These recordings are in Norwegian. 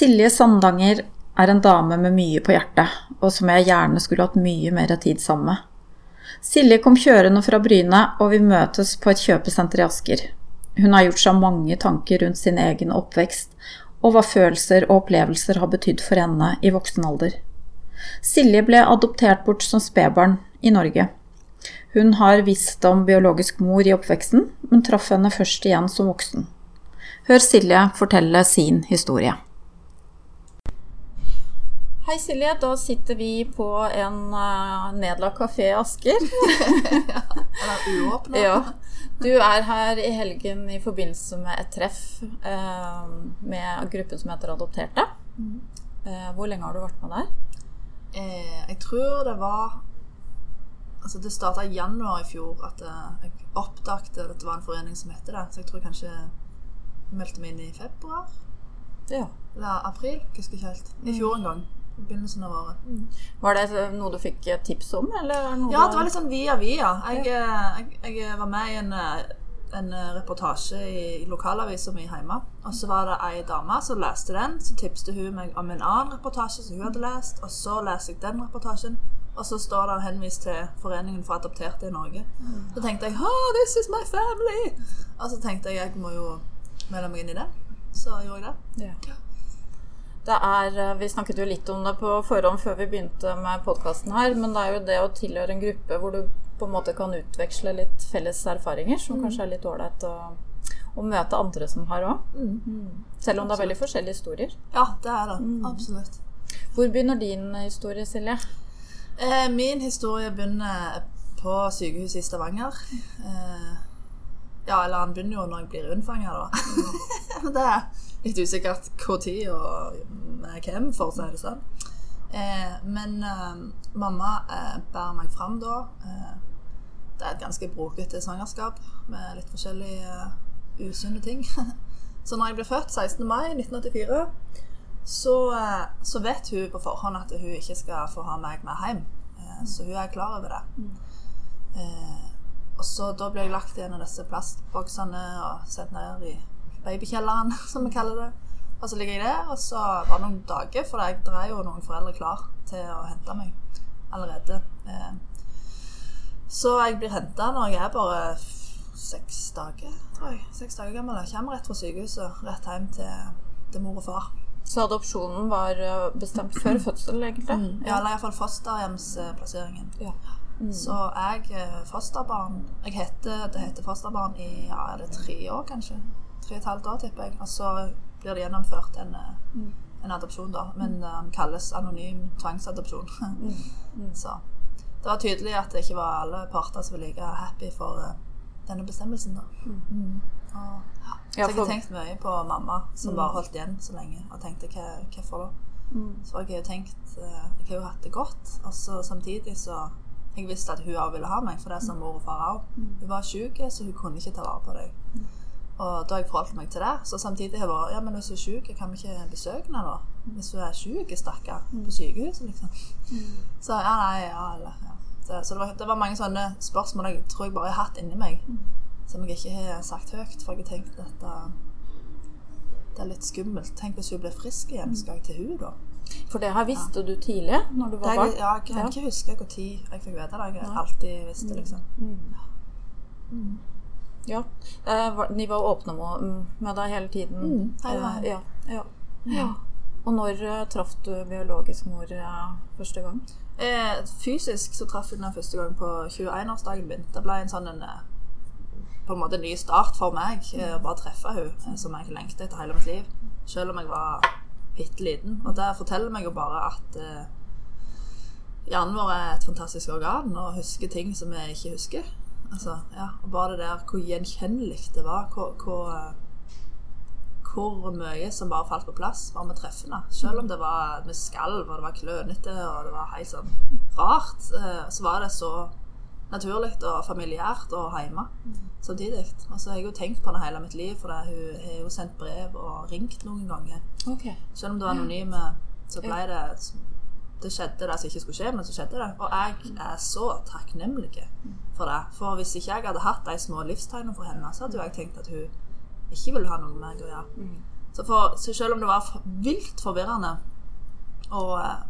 Silje Sandanger er en dame med mye på hjertet, og som jeg gjerne skulle hatt mye mer tid sammen med. Silje kom kjørende fra Bryne, og vi møtes på et kjøpesenter i Asker. Hun har gjort seg mange tanker rundt sin egen oppvekst, og hva følelser og opplevelser har betydd for henne i voksen alder. Silje ble adoptert bort som spedbarn i Norge. Hun har visst om biologisk mor i oppveksten, men traff henne først igjen som voksen. Hør Silje fortelle sin historie. Hei Silje, da sitter vi på en uh, nedlagt kafé i Asker. ja, Eller uåpna. ja. Du er her i helgen i forbindelse med et treff uh, med gruppen som heter Adopterte. Mm. Uh, hvor lenge har du vært med der? Eh, jeg tror det var Altså Det starta i januar i fjor at jeg oppdaget at det var en forening som heter det. Så jeg tror kanskje jeg meldte meg inn i februar. Ja. Eller april. Husker ikke helt. I fjor en gang begynnelsen av året. Mm. Var det noe du fikk tips om? Eller noe ja, det var litt sånn via via. Jeg, jeg, jeg var med i en, en reportasje i, i lokalavisa mi hjemme. Og så var det ei dame som leste den. Så tipste hun meg om en annen reportasje som hun hadde lest. Og så leste jeg den reportasjen. Og så står det henvist til Foreningen for adopterte i Norge. Mm. Så tenkte jeg oh, 'This is my family'. Og så tenkte jeg jeg må jo melde meg inn i det. Så gjorde jeg det. Ja. Det er, eh, Vi snakket jo litt om det på forhånd før vi begynte med podkasten her, men det er jo det å tilhøre en gruppe hvor du på en måte kan utveksle litt felles erfaringer, som mm. kanskje er litt ålreit å, å, møte andre som har òg. Mm. mm. Selv om det er veldig forskjellige historier. Ja, det er det. Mm. Absolutt. Hvor begynner din historie, Silje? Eh, min historie begynner på sykehuset i Stavanger. Eh, ja, eller han begynner jo når jeg blir unnfanga, da. det er litt usikkert når og med hvem, for å si det sånn. Eh, men eh, mamma eh, bærer meg fram da. Eh, det er et ganske brokete svangerskap med litt forskjellige uh, usunne ting. så når jeg ble født 16. mai 1984, så, så, vet hun på forhånd at hun ikke skal få ha meg med hjem. Så hun er klar over det. Mm. og så Da ble jeg lagt i en av disse plastboksene og sendt ned i babykjelleren, som vi kaller det. Og så ligger jeg der, og så var det noen dager, for jeg er jo noen foreldre klar til å hente meg allerede. Eh, så jeg blir henta når jeg er bare seks dager, tror jeg. Seks dager gammel. Jeg kommer rett fra sykehuset, rett hjem til, til mor og far. Så adopsjonen var eh, bestemt før fødsel, egentlig? Mm, ja, eller iallfall fosterhjemsplasseringen. Ja. Mm. Så jeg eh, fosterbarn Jeg heter, Det heter fosterbarn i ja, er det tre år, kanskje tre og et halvt år, tipper jeg. Og så blir det gjennomført en, eh, mm. en adopsjon, da. Men den um, kalles anonym tvangsadopsjon. mm. Mm. Så det var tydelig at det ikke var alle parter som var like happy for uh, denne bestemmelsen, da. Mm. Mm. Og, ja. Så jeg har tenkt mye på mamma, som bare holdt igjen så lenge, og tenkte hva, hvorfor da? Så jeg har jo tenkt uh, Jeg har jo hatt det godt, og så samtidig så jeg visste at hun òg ville ha meg, for det er som mor og far òg. Hun var sjuk, så hun kunne ikke ta vare på deg. Og da har jeg forholdt meg til det. Så samtidig har jeg vært Ja, men hvis du er syk, kan vi ikke besøke henne da? Hvis du er syk, stakkar, på mm. sykehuset, liksom. Mm. Så ja, nei, ja, eller ja. Det, så det, var, det, var, mange sånne spørsmål jeg tror jeg bare har hatt inni meg, mm. som jeg ikke har sagt høyt. For jeg har tenkt at det er litt skummelt. Tenk hvis hun blir frisk igjen, skal jeg til hun da? For det her visste ja. du tidlig, når du var barn? Ja, jeg kan ikke huske når jeg fikk vite det. Jeg har alltid visst det, liksom. Mm. Ja. Eh, de var åpne med deg hele tiden? Mm, hele veien. Ja, ja. ja. Og når uh, traff du biologisk mor første gang? Eh, fysisk så traff jeg den første gang på 21-årsdagen min. Det ble en sånn en, på en måte en ny start for meg å bare treffe hun som jeg lengtet etter hele mitt liv. Selv om jeg var bitte liten. Og det forteller meg jo bare at eh, hjernen vår er et fantastisk organ og husker ting som vi ikke husker. Altså, ja, og bare det der hvor gjenkjennelig det var. Hvor, hvor, hvor, mye som bare falt på plass var med treffene. Selv om det var med skalv og det var klønete og det var helt sånn rart, eh, så var det så naturlig og familiært og hjemme samtidig. Altså, jeg har jo tenkt på det hele mitt liv, for hun har jo sendt brev og ringt noen ganger. Okay. Selv om det var anonyme, så ble det det skjedde det som ikke skulle skje, men så skjedde det. Og jeg er så takknemlig for det. For hvis ikke jeg hadde hatt de små livstegnene for henne, så hadde jeg tenkt at hun ikke ville ha noe med meg å gjøre. Mm. Så, for, så selv om det var vilt forvirrende og eh,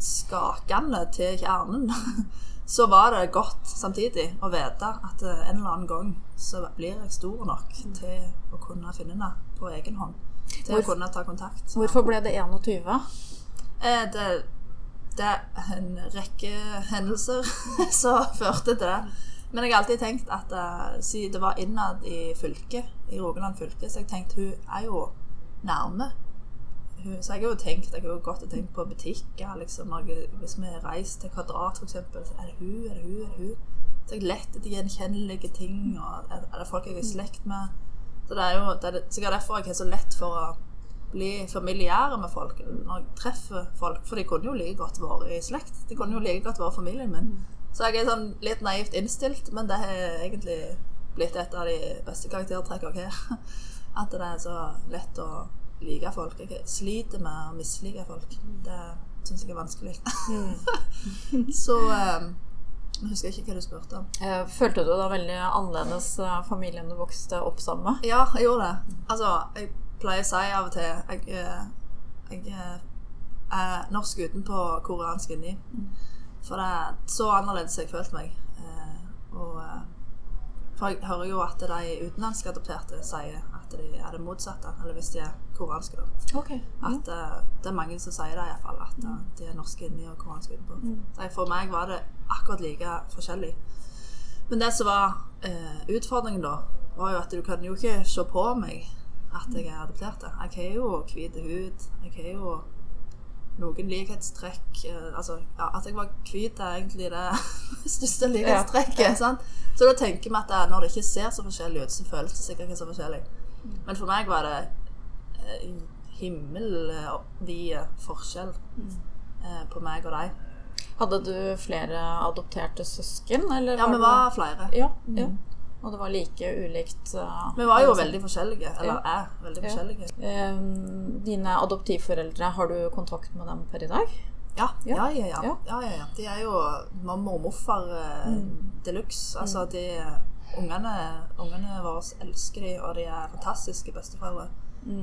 skakende til kjernen, så var det godt samtidig å vite at eh, en eller annen gang så blir jeg stor nok til å kunne finne det på egen hånd. Til Hvorfor- å kunne ta kontakt. Hvorfor ble det 21? Eh, det, det er en rekke hendelser som førte til det. Men jeg har alltid tenkt at eh, siden det var innad i fylket, i Rogaland fylke, så jeg tenkte hun er jo nærme. Så jeg har jo tenkt, jeg har jo gått og tenkt på butikker, liksom, hvis vi reiser til Kvadrat eksempel, så er det hun, er det hun, er det hun? Så jeg lett etter gjenkjennelige ting, og er det folk jeg er i slekt med? Så det er jo det er sikkert derfor jeg har så lett for å bli familiære med folk når jeg treffer folk. For de kunne jo like godt vært i slekt. De kunne jo like godt vært familien min. Så jeg er sånn litt naivt innstilt, men det har egentlig blitt et av de beste karaktertrekkene jeg har. At det er så lett å like folk. Jeg sliter med å mislike folk. Det syns jeg er vanskelig. så eh, Jeg husker ikke hva du spurte om. Eh, Følte du deg veldig annerledes eh, familien du vokste opp sammen med? Ja, jeg gjorde det. Altså, jeg pleier å si av og til Jeg, eh, jeg eh, er norsk utenpå koreansk inni. For det er så annerledes jeg følte meg. Eh, Og For jeg hører jo at de utenlandske adopterte sier at de er det motsatte. Eller hvis de er koreanske, da. Ok. At eh, det er mange som sier det, iallfall. At eh, de er norske inni og koreanske utenpå. Så for meg var det akkurat like forskjellig. Men det som var eh, utfordringen da, var jo at du kan jo ikke se på meg at jeg er adoptert. Jeg har jo hvit hud. Jeg har jo noen likhetstrekk. Eh, altså, ja, at jeg var hvit er egentlig det største likhetstrekket. sant? Så da tenker vi at det, når det ikke ser så forskjellig ut, så føles det sikkert ikke så forskjellig. Men for meg var det eh, himmelvid forskjell eh, på meg og deg. Hadde du flere adopterte søsken? Eller Ja, vi det- var flere. Ja, ja. Og det var like ulikt eh, Vi var jo veldig forskjellige. Eller Ja. er veldig Ja. forskjellige. Eh, Dine adoptivforeldre, har du kontakt med dem per i dag? Ja, Ja. ja, ja. ja. De er jo mamma og morfar eh, de luxe. Altså, de ungene, ungene våre elsker de, og de er fantastiske besteforeldre.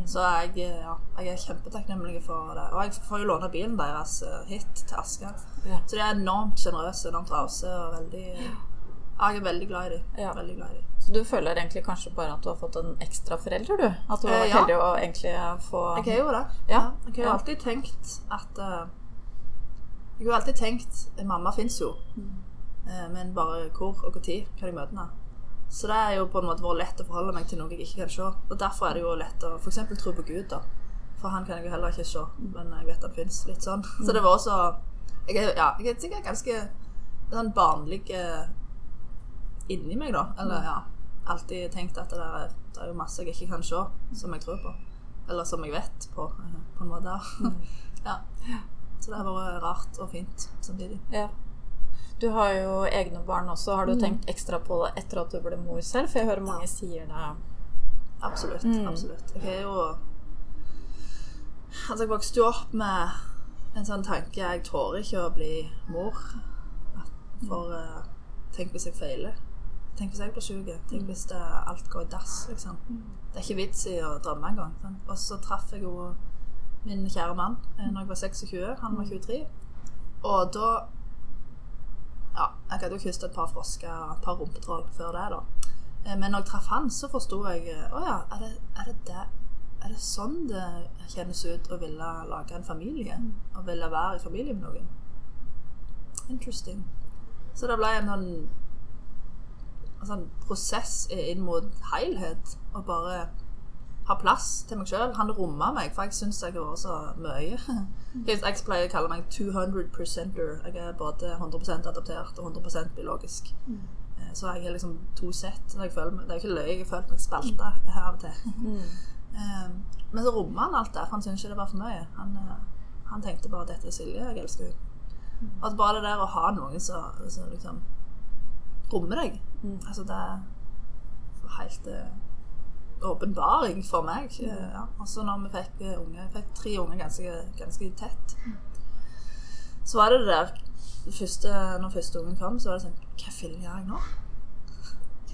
Så jeg, ja, jeg er kjempetakknemlig for det. Og jeg får jo låne bilen deres hit til Asker. Ja. Så de er enormt sjenerøse, enormt rause og veldig ja, Jeg er veldig glad i dem. Ja. Veldig glad i dem. Så du føler egentlig kanskje bare at du har fått en ekstra forelder, du? At du har Eh, ja. heldig å egentlig få Jeg har jo det. Ja. Jeg har jo alltid tenkt at uh, Jeg har alltid tenkt Mamma fins jo, eh, men bare hvor og når kan jeg møte henne? Så det er jo på en måte vært lett å forholde meg til noe jeg ikke kan se. Og derfor er det jo lett å f.eks. tro på Gud, da. For han kan jeg jo heller ikke se, men jeg vet han fins. Litt sånn. Så det var også Jeg er, ja, jeg er sikkert ganske sånn barnlig inni meg, da. Eller ja. Alltid tenkt at det, er- det er jo masse jeg ikke kan se, som jeg tror på. Eller som jeg vet på, eh, på en måte. ja. Så det har vært rart og fint samtidig. Ja. Du har jo egne barn også. Har du tenkt ekstra på det etter at du ble mor selv? For jeg hører mange sier det. Absolutt. Mm. absolutt. Jeg er jo Altså, jeg vokste jo opp med en sånn tanke Jeg tåler ikke å bli mor. For uh, tenk hvis jeg feiler. Tenk hvis jeg blir syk. Tenk hvis det, alt går i dass, liksom. Det er ikke vits i å drømme engang. Og så traff jeg jo min kjære mann eh, når jeg var 26. Han var 23. Og da Ja, jeg hadde jo kysset et par frosker og et par rumpetroll før det, da. Eh, Men når jeg traff han, så forsto jeg eh, Å ja, er det, er det det Er det sånn det kjennes ut å ville lage en familie? Å ville være i familie med noen? Interesting. Så det ble en sånn sånn prosess inn mot helhet. Og bare ha plass til meg sjøl. Han romma meg, for jeg syns jeg har vært så mye. Jeg pleier å kalle meg 200 percenter. Jeg er både 100% adoptert og 100% biologisk. Eh, Så jeg har liksom to sett. Det er ikke løye, jeg har følt meg spalta her av og til. Eh, Men så romma han alt der, for han syntes ikke det var for mye. Han, eh, han tenkte bare 'dette er Silje, jeg elsker henne'. At bare det der å ha noen som liksom rommer deg Altså det er helt eh, åpenbaring for meg. eh, Ja. Altså når vi fikk uh, unge, fikk tre unger ganske, ganske tett, så var det det der første, Når første ungen kom, så var det sånn Hva gjør jeg nå?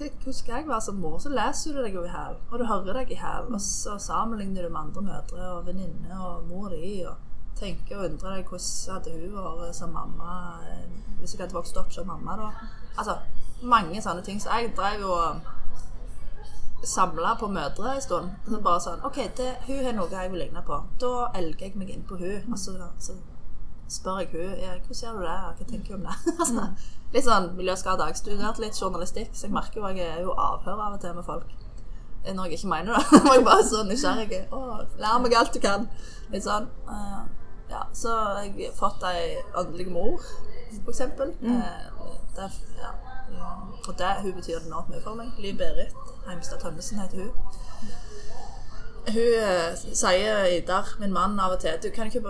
hvordan jeg var som mor? Så leser du deg jo i hæl, og du hører deg i hæl, og så sammenligner du med andre mødre og venninner og mor di, og tenker og undrer deg hvordan hadde hun vært som mamma hvis hun hadde vokst opp som mamma da. Altså, mange sånne ting. Så jeg drev og samla på mødre en stund. Så bare sånn OK, det, hun har noe jeg vil ligne på. Da elger jeg meg inn på hun. Og så, så spør jeg hun ja, hvordan gjør du det, hva tenker du om det? altså, litt sånn miljøskade. Jeg studerte litt journalistikk, så jeg merker jo at jeg er jo avhør av og til med folk. Eh, Når jeg ikke mener det. Var jeg bare så nysgjerrig. Å, lær meg alt du kan. Litt sånn. eh, ja, så har fått ei åndelig mor, for eksempel. Eh, det, ja, ja. Og det, hun betyr enormt mye for meg. Liv Berit Heimstad Tønnesen heter hun. Hun eh, sier Idar, min mann, av og til Du kan ikke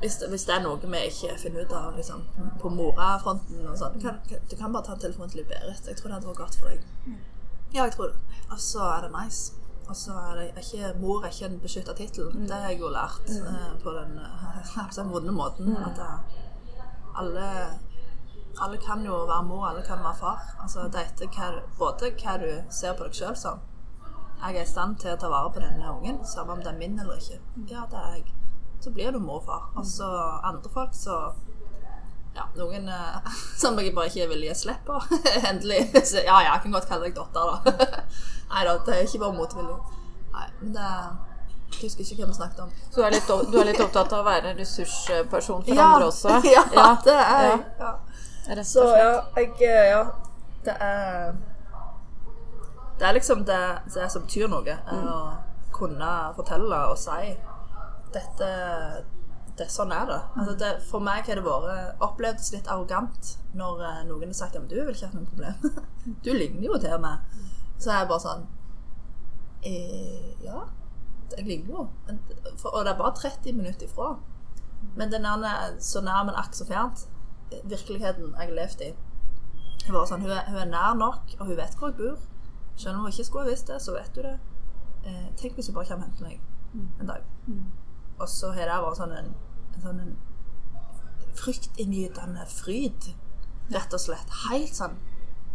hvis hvis det er noe vi ikke finner ut av liksom, på morafronten og sånn, du kan bare ta en telefon til Liv Berit. Jeg tror det hadde vært godt for deg. Ja, jeg tror det. Og så er det nice. Og så er det ikke, Mor er ikke en beskytta tittel. Det har jeg jo lært eh, på den eh, vonde måten. At det, alle alle kan jo være mor, alle kan være far. Altså, det er etter hva, både hva du ser på deg sjøl som. Jeg er i stand til å ta vare på denne ungen, samme om det er min eller ikke. Ja, det er jeg. Så blir du mor og far. Og så andre folk, så Ja, noen eh, som jeg bare ikke vil gi slipp på. Endelig. Så, ja, ja, jeg kan godt kalle deg datter, da. Nei da, det er ikke bare motvillig. Nei, men det Jeg husker ikke hvem vi snakket om. Så du er, litt, du er litt opptatt av å være ressursperson for Ja, andre også? ja, det er jeg. Ja. Rett Så og slett. ja, jeg eh, Ja, det er Det er liksom det, det som betyr noe. er Å kunne fortelle og si dette det, Sånn er det. Altså det. For meg har det vært opplevdes litt arrogant når eh, noen har sagt ja, men du vil ikke ha noe problem. Du ligner jo til meg. Så er jeg bare sånn eh, Ja, jeg ligner jo. Og det er bare 30 minutter ifra. Men den er så nær, men akk så fjernt. Virkeligheten jeg har levd i. Sånn, hun, er, hun er nær nok, og hun vet hvor jeg bor. Selv om hun ikke skulle visst det, så vet hun det. Eh, tenk hvis hun bare kommer og henter meg en dag. Og så har det vært sånn en, en sånn en fryktinngytende fryd, rett og slett. Helt sånn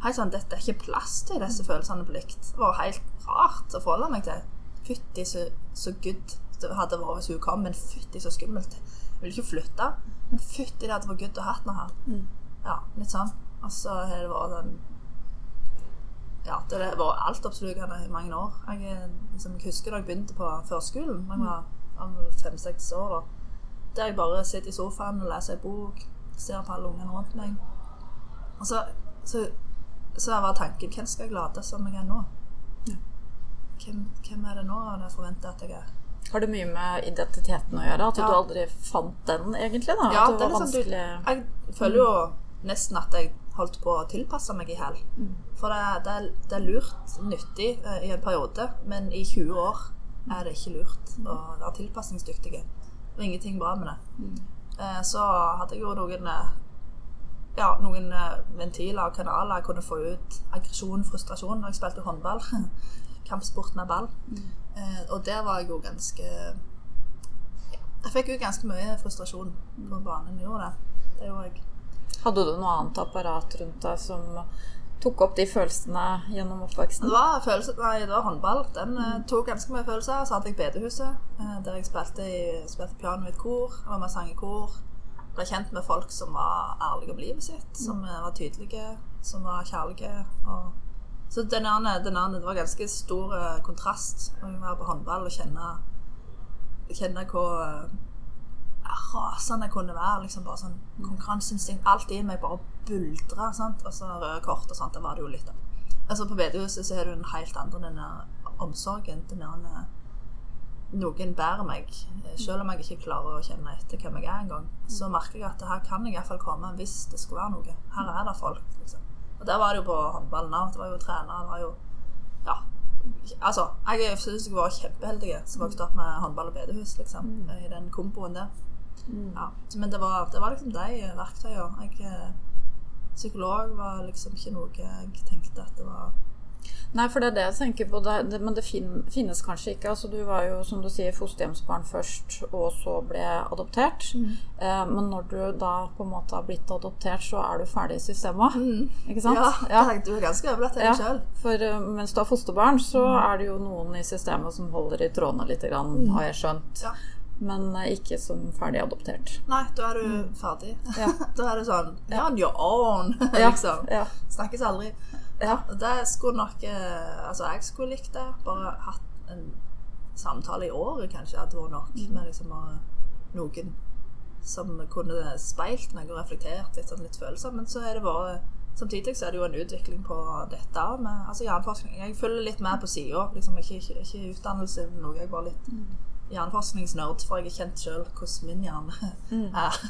Helt sånn, Dette er ikke plass til disse følelsene på likt. Det var helt rart å forholde meg til. Fytti så, så good det hadde vært hvis hun kom, men fytti så skummelt. Jeg vil ikke flytte, men fytti det hadde vært good å ha noe her. Ja, litt sånn. Og så har det vært den Ja, det har vært altoppslukende i mange år. Jeg, liksom, jeg husker da jeg begynte på førskolen, da jeg var fem-seks år. da. Der jeg bare sitter i sofaen og leser en bok, ser på alle ungene rundt meg. Og så, så, så var tanken hvem skal jeg late som jeg er nå? Hvem, hvem er det nå jeg forventer at jeg er? Har det mye med identiteten å gjøre? At Ja. du aldri fant den, egentlig? da? Ja, det det er var liksom du, Jeg føler jo nesten at jeg holdt på å tilpasse meg i hæl. For det, det, er, det er lurt, nyttig uh, i en periode, men i 20 år er det ikke lurt å være tilpasningsdyktig. Og ingenting bra med det. Eh, Så hadde jeg jo noen eh, ja, noen ventiler og kanaler jeg kunne få ut aggresjon, frustrasjon når jeg spilte håndball. Kampsport med ball. Eh, Og der var jeg jo ganske Jeg fikk jo ganske mye frustrasjon på banen. Gjorde det. Det gjorde jeg. Hadde du noe annet apparat rundt deg som tok opp de følelsene gjennom oppveksten? Det var, følelse, nei, det var håndball. Den eh, tok ganske mye følelser. Så hadde jeg bedehuset, eh, der jeg spilte, i, spilte piano i et kor. Jeg var med og sang i kor. Ble kjent med folk som var ærlige om livet sitt, som eh, var tydelige, som var kjærlige. Og... Så den andre, den andre, det var ganske stor eh, kontrast å være på håndball og kjenne, kjenne hvor eh, rasende jeg kunne være. liksom bare sånn Konkurranseinstinkt. Alt i meg bare buldra. sant? Og så røde kort og sånt. Det var det jo litt av. Altså På bedehuset så har du en helt andre den der omsorgen. Den eh, Noen bærer meg. Eh, Selv om jeg ikke klarer å kjenne etter hvem jeg er engang, så merker jeg at her kan jeg iallfall komme hvis det skulle være noe. Her er det folk. liksom. Og der var det jo på håndballen òg. Det var jo trener, Det var jo Ja. Altså, jeg syns jeg var kjempeheldig som vokste opp med håndball og bedehus, liksom. I den komboen der. Ja. Men det var, det var liksom de verktøyene. Jeg, eh, psykolog var liksom ikke noe jeg tenkte at det var Nei, for det er det jeg tenker på. Det, det, men det fin, finnes kanskje ikke. Altså, du var jo, som du sier, fosterhjemsbarn først, og så ble adoptert. Mm. Eh, men når du da på en måte har blitt adoptert, så er du ferdig i systemet. Mm. Ikke sant? Ja, ja. du er ganske deg ja, sjøl. For uh, mens du har fosterbarn, så mm. er det jo noen i systemet som holder i trådene litt, grann, mm. har jeg skjønt. Ja. Men uh, ikke som ferdig adoptert. Nei, da er du mm. ferdig. da er det sånn You're on your own, liksom. Snakkes aldri. Ja, det skulle nok eh, Altså, jeg skulle likt det. Bare hatt en samtale i året, kanskje, hadde vært nok. Mm. Med liksom noen som kunne speilt meg og reflektert litt, sånn, litt følelser. Men så er det bare Samtidig så er det jo en utvikling på dette med altså hjerneforskning. Jeg følger litt med på sida. Liksom, ikke, ikke, ikke, utdannelse noe. Jeg var bare litt mm. hjerneforskningsnerd, for jeg har kjent sjøl hvordan min hjerne mm. er.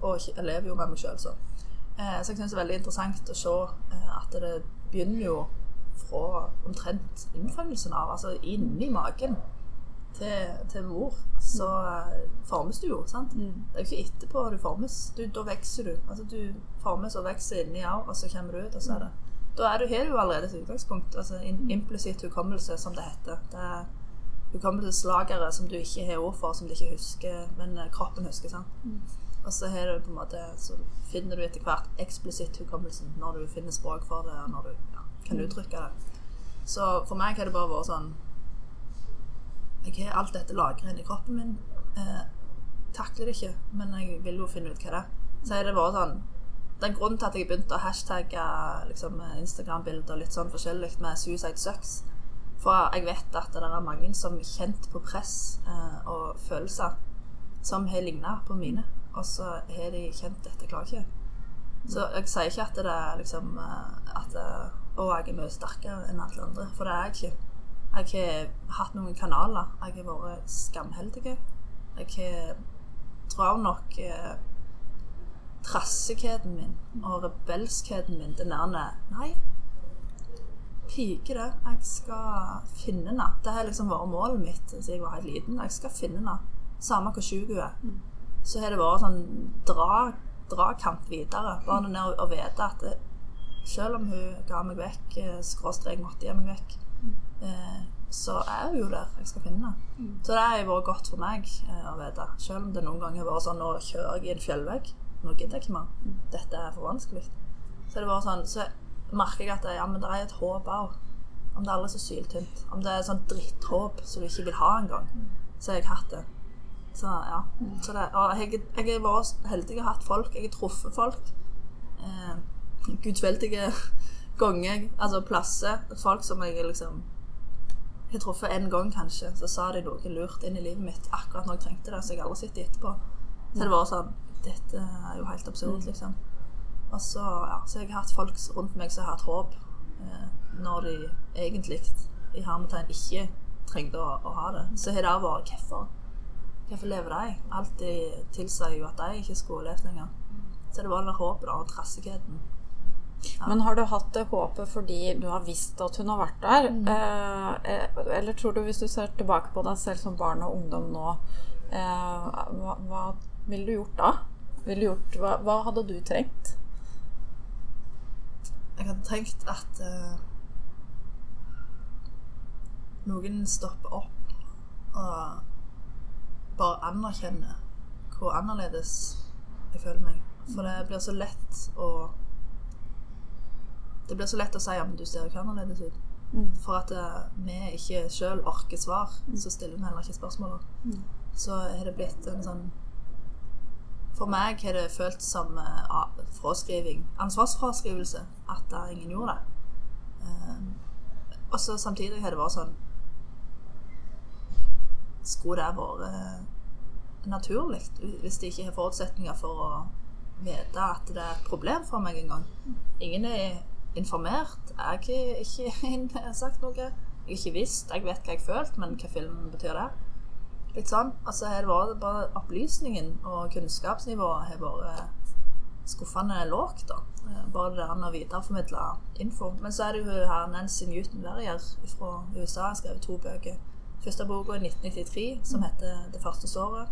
og jeg lever jo med meg sjøl, så. Eh, så jeg syns det er veldig interessant å se eh, at det begynner jo fra omtrent innfangelsen av, altså inni magen til, til mor, så uh, formes du jo. sant? Mm. Det er jo ikke etterpå du formes. Du, da vokser du. Altså Du formes og vokser inni av, og så kommer du ut, og så er det Da er du, har du allerede et utgangspunkt. altså in, Implisitt hukommelse, som det heter. Det er hukommelseslageret som du ikke har ord for, som du ikke husker, men uh, kroppen husker. sant? Mm. Og så, på en måte, så finner du etter hvert eksplisitt hukommelsen når du finner språk for det, og når du ja, kan mm. uttrykke det. Så for meg har det bare vært sånn Jeg har alt dette lagret inni kroppen min. Eh, takler det ikke, men jeg vil jo finne ut hva det er. Så har det vært sånn Den grunnen til at jeg begynte å hashtagge liksom, Instagram-bilder litt sånn forskjellig med 'suicide sucks', for jeg vet at det er mange som er kjent på press eh, og følelser som har ligna på mine og så har de kjent dette klarer ikke. Så jeg sier ikke at det er liksom eh, at eh, å, jeg er mye sterkere enn alle andre, for det er jeg ikke. Jeg har hatt noen kanaler. Jeg har vært skamheldig. Jeg har tror nok eh, trassigheten min og rebelskheten min til nærme Nei, pike det. Jeg skal finne henne. Det har liksom vært målet mitt siden jeg var helt liten. Jeg skal finne henne. Samme hvor sjuk hun er. Mm så har det vært sånn dra, dragkamp videre. Bare det å vite at det, selv om hun ga meg vekk, eh, skråstrek måtte gi meg vekk, eh, så er hun jo der. Jeg skal finne henne. Mm. Så det har vært godt for meg eh, å vite. Selv om det noen ganger har vært sånn Nå kjører jeg i en fjellvegg. Nå gidder jeg ikke mer. Mm. Dette er for vanskelig. Så det var sånn Så merker jeg at det, ja, men det er et håp òg. Om det er aldri så syltynt. Om det er sånn dritthåp som du ikke vil ha engang, mm. så har jeg hatt det. Så ja. Så det, og jeg, jeg har vært heldig og hatt folk. Jeg har truffet folk. Eh, gudfeldige ganger, altså plasser. Folk som jeg liksom jeg har truffet én gang, kanskje. Så sa de noe lurt inn i livet mitt akkurat når jeg trengte det. Så jeg har aldri sett dem etterpå. Så det var sånn Dette er jo helt absurd, mm. liksom. Og så, ja, så jeg har hatt folk rundt meg som har hatt håp eh, når de egentlig i hermetegn ikke trengte å, å ha det. Så har det vært hvorfor. Hvorfor lever de? Alt de tilsier jo at de ikke skulle levd lenger. Så det var det håpet og trassigheten. Ja. Men har du hatt det håpet fordi du har visst at hun har vært der? Mm. Eh, eh eller tror du, hvis du ser tilbake på deg selv som barn og ungdom nå, eh, hva, hva ville du gjort da? Du gjort, hva, hva, hadde du trengt? Jeg hadde tenkt at eh, noen stopper opp og bare anerkjenne hvor annerledes jeg føler meg. For det blir så lett å Det blir så lett å si ja, men du ser jo ikke annerledes ut. Mm. For at uh, vi ikke sjøl orker svar, mm. så stiller vi heller ikke spørsmål. Mm. Så har det blitt en sånn For meg har det føltes som fraskriving, ansvarsfraskrivelse, at ingen gjorde det. Uh, og så samtidig har det vært sånn skulle det vært eh, naturlig hvis de ikke har forutsetninger for å vite at det er et problem for meg engang. Ingen er informert. Jeg har ikke sagt noe. Jeg har ikke visst. Jeg vet hva jeg følte, men hva filmen betyr det? Litt sånn. Altså har det vært bare opplysningen og kunnskapsnivået har vært skuffende lågt, da. Eh, bare det å videreformidle info. Men så er det jo her Nancy Newton Verrier fra USA har skrevet to bøker første boka i 1993, som heter 'Det første såret'.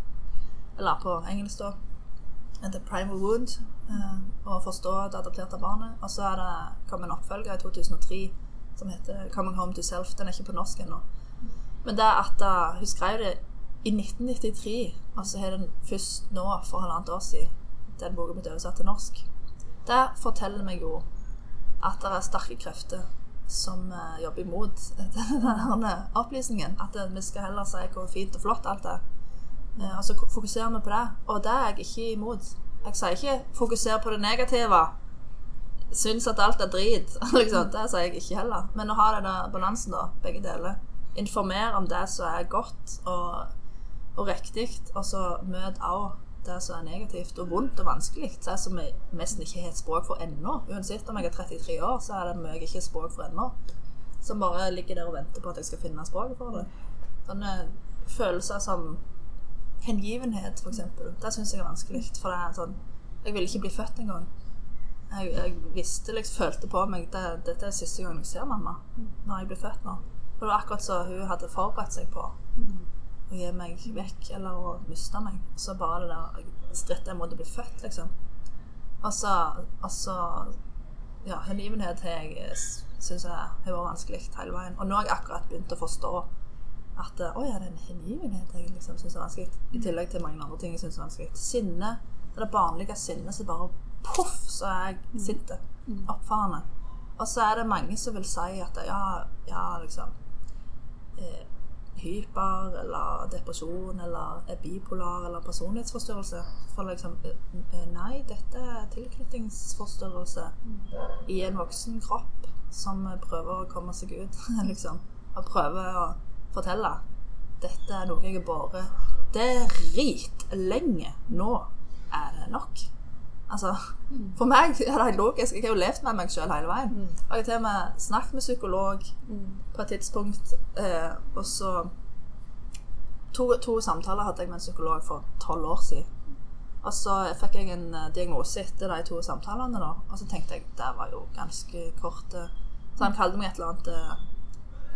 Eller på engelsk, da. The Primal Wound. Å forstå det adopterte barnet. Og så er det kommet en oppfølger i 2003 som heter 'Coming Home to Self'. Den er ikke på norsk ennå. Men det at uh, hun skrev det i 1993, og så har den først nå, for halvannet år siden, den boka blitt oversatt til norsk. Det forteller meg jo at det er sterke krefter som uh, jobber imot denne opplysningen. At vi skal heller si hvor fint og flott alt er. Og så fokuserer vi på det. Og det er jeg ikke imot. Jeg sier ikke 'fokuser på det negative'. Syns at alt er drit. liksom. Det sier jeg ikke heller. Men å ha den balansen, da. Begge deler. Informere om det som er godt og, og riktig, og så møt også det som er negativt og vondt og vanskelig. Det som jeg nesten ikke har et språk for ennå. Uansett om jeg er 33 år, så er det mye jeg ikke har språk for ennå. Som bare ligger der og venter på at jeg skal finne språket for det. Sånne følelser som hengivenhet, f.eks. Det syns jeg er vanskelig. For det er sånn Jeg vil ikke bli født engang. Jeg, jeg visste liksom, følte på meg det, Dette er siste gang jeg ser mamma. Når jeg blir født nå. Og det var akkurat som hun hadde forberedt seg på å gi meg vekk eller å miste meg. Så bare det der strittet mot å bli født, liksom. Altså, altså Ja, hengivenhet har jeg syns jeg har vært vanskelig hele veien. Og nå har jeg akkurat begynt å forstå at å ja, det er en hengivenhet jeg liksom syns er vanskelig. I tillegg til mange andre ting jeg syns er vanskelig. Sinne. Det er det barnlige sinnet som bare poff, så er jeg sint. Oppfarende. Og så er det mange som vil si at ja, ja liksom eh, hyper eller depresjon eller er bipolar eller personlighetsforstyrrelse. For liksom Nei, dette er tilknytningsforstyrrelse i en voksen kropp som prøver å komme seg ut, liksom. Og prøver å fortelle dette er noe jeg har båret dritlenge. Nå er det nok. Altså, For meg er det logisk. Jeg har jo levd med meg sjøl hele veien. Mm. Og jeg har til og med snakket med psykolog på et tidspunkt, eh, og så to, to samtaler hadde jeg med en psykolog for tolv år siden. Og så fikk jeg en eh, diagnose etter de to samtalene, da. Og så tenkte jeg det var jo ganske kort. eh. Så han kalte meg et eller annet eh,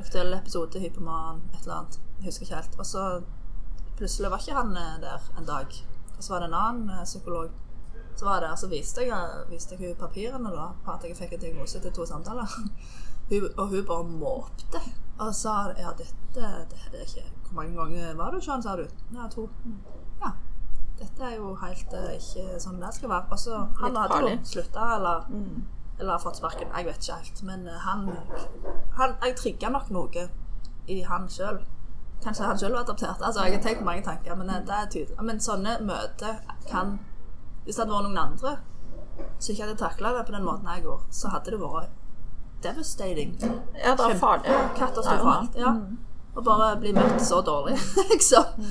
aktuell episode, hypoman, et eller annet. Jeg husker ikke helt. Og så plutselig var ikke han der en dag. Og så var det en annen psykolog. Så var det, så viste jeg, viste jeg hun papirene da, på at jeg fikk en diagnose til to samtaler. hun, og hun bare måpte. Og sa ja, dette det er ikke Hvor mange ganger var du sånn, sa du? Ja, to. Ja. Dette er jo helt uh, ikke sånn det skal være. Og så han hadde jo slutta, eller Mm. eller fått sparken. Jeg vet ikke helt. Men uh, han, han Jeg trigga nok noe i han sjøl. Kanskje han sjøl var adoptert. Altså, jeg har tenkt mange tanker, men eh, det er tydelig. Men sånne møter kan Hvis det hadde vært noen andre som ikke hadde takla det på den måten jeg gjorde, så hadde det vært devastating. Ja, det er farlig. Katastrofalt. Ja. Mm. Å bare bli møtt så dårlig, liksom.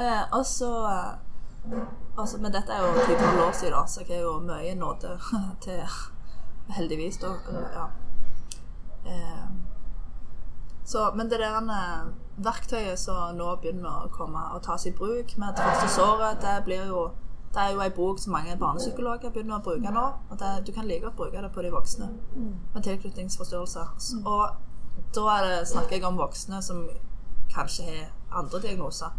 Eh, og så eh, altså, Men dette er jo 10-12 år siden, da, så jeg er jo mye nåde til Heldigvis, da. Ja. Eh, så, men det der eh, verktøyet som nå begynner å komme og tas i bruk med det første såret, det blir jo det er jo ei bok som mange barnepsykologer begynner å bruke nå. og det, Du kan like godt bruke det på de voksne med tilknytningsforstyrrelser. Og da det, snakker jeg om voksne som kanskje har andre diagnoser.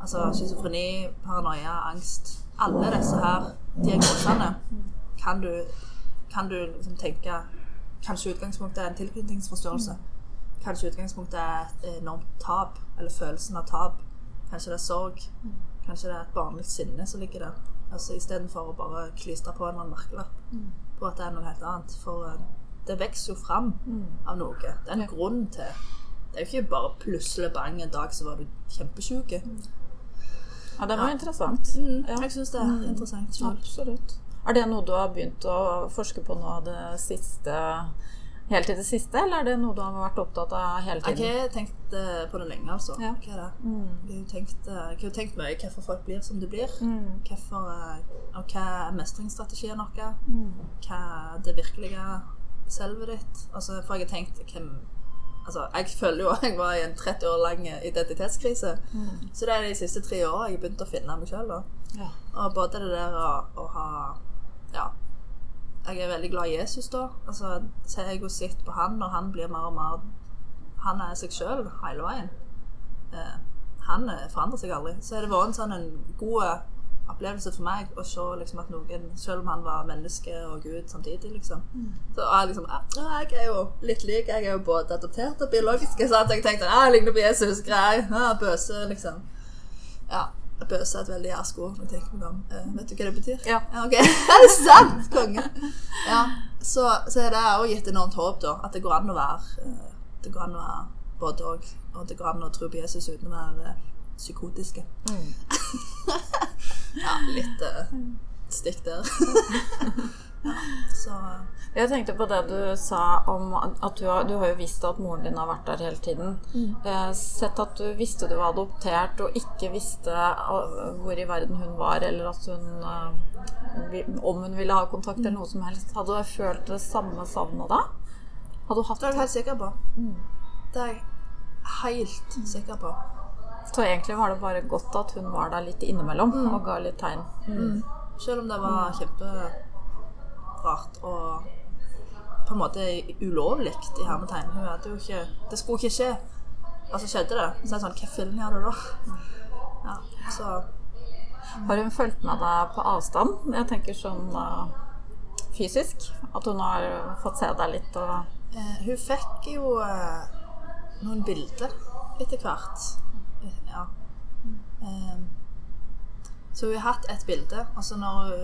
Altså schizofreni, paranoia, angst. Alle disse her diagnosene kan du, kan du liksom tenke Kanskje utgangspunktet er en tilknytningsforstyrrelse. Kanskje utgangspunktet er et enormt tap, eller følelsen av tap. Kanskje det er sorg. Kanskje det er et barnlig sinne som ligger der. Altså Istedenfor å bare klistre på en merkelapp på at det er noe helt annet. For eh, det vokser jo fram av noe. Det er en grunn til Det er jo ikke bare plutselig bang en dag så var du kjempesjuk. Ja, det var interessant. Ja. Jeg syns det er interessant Selv. Absolutt. Er det noe du har begynt å forske på nå det siste Helt til det siste, eller er det noe du har vært opptatt av hele tiden? Jeg tiden? har tenkt eh, på det lenge, altså. Ja. Hva er det? Mm. Jeg har tenkt, eh, jeg har tenkt mye hvorfor folk blir som de blir. Mm. Hvorfor, eh, og hva er mestringsstrategien vår? Mm. Hva er det virkelige selvet ditt? Altså, for jeg har tenkt hvem Altså, jeg føler jo at jeg var i en 30 år lang identitetskrise. Mm. Så det er de siste tre åra jeg har begynt å finne meg sjøl. Ja. Og både det der å, å ha Ja. Jeg er veldig glad i Jesus, da. Altså, så har jeg jo sett på han når han blir mer og mer Han er seg sjøl hele veien. Eh, han forandrer seg aldri. Så det vært en sånn god opplevelse for meg å se liksom at noen, selv om han var menneske og Gud samtidig, liksom Så er jeg liksom ja, jeg er jo litt lik. Jeg er jo både adoptert og biologisk. Så jeg tenkte ja, jeg ligner på Jesus. Grei. Ja, bøse, liksom. Ja. Bøse er et veldig jærsko når jeg tenker meg om. Uh, vet du hva det betyr? Ja. ok. er det sant? Konge. Ja. Så, så er det også gitt enormt håp, da. At det går an å være uh, Det går an å være både og. Og det går an å tro på Jesus uten å være eh, psykotiske. ja, litt uh, stikk der. så eh, Jeg tenkte på det du sa om at du har, du har jo visst at moren din har vært der hele tiden. Mm. sett at du visste du var adoptert og ikke visste eh, hvor i verden hun var, eller at hun eh, om hun ville ha kontakt eller noe som helst. Hadde du følt det samme savnet da? Hadde du hatt Det er jeg helt sikker på. Det er jeg helt sikker på. Så egentlig var det bare godt at hun var der litt innimellom og ga litt tegn. Selv om det var kjemperart og på en måte ulovlig i hermetegn. Hun hadde jo ikke Det skulle ikke skje. Og så skjedde det. Så er det sånn Hva film gjør du da? Ja, så Har hun fulgt med deg på avstand? Jeg tenker sånn uh, fysisk. At hun har fått se deg litt og uh, Hun fikk jo uh, noen bilder etter hvert. Ja. Eh, så hun har hatt et bilde. Altså når,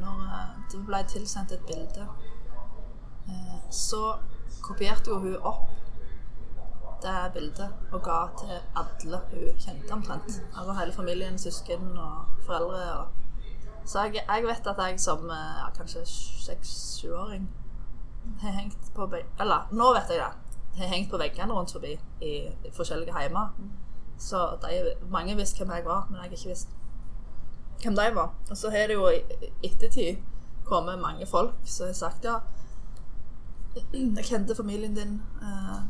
når eh, det ble tilsendt et bilde, eh, så kopierte jo hun opp det bildet og ga til alle hun kjente omtrent. Altså hele familien, søsken og foreldre. Og. Så jeg, jeg vet at jeg som eh, ja, kanskje seks-sjuåring har hengt på Eller nå vet jeg det. Har hengt på veggene rundt forbi i, i forskjellige heimer. Så de, mange visste hvem jeg var, men jeg har ikke visst hvem de var. Og så har det jo i ettertid kommet mange folk som har sagt ja, jeg kjente familien din. eh,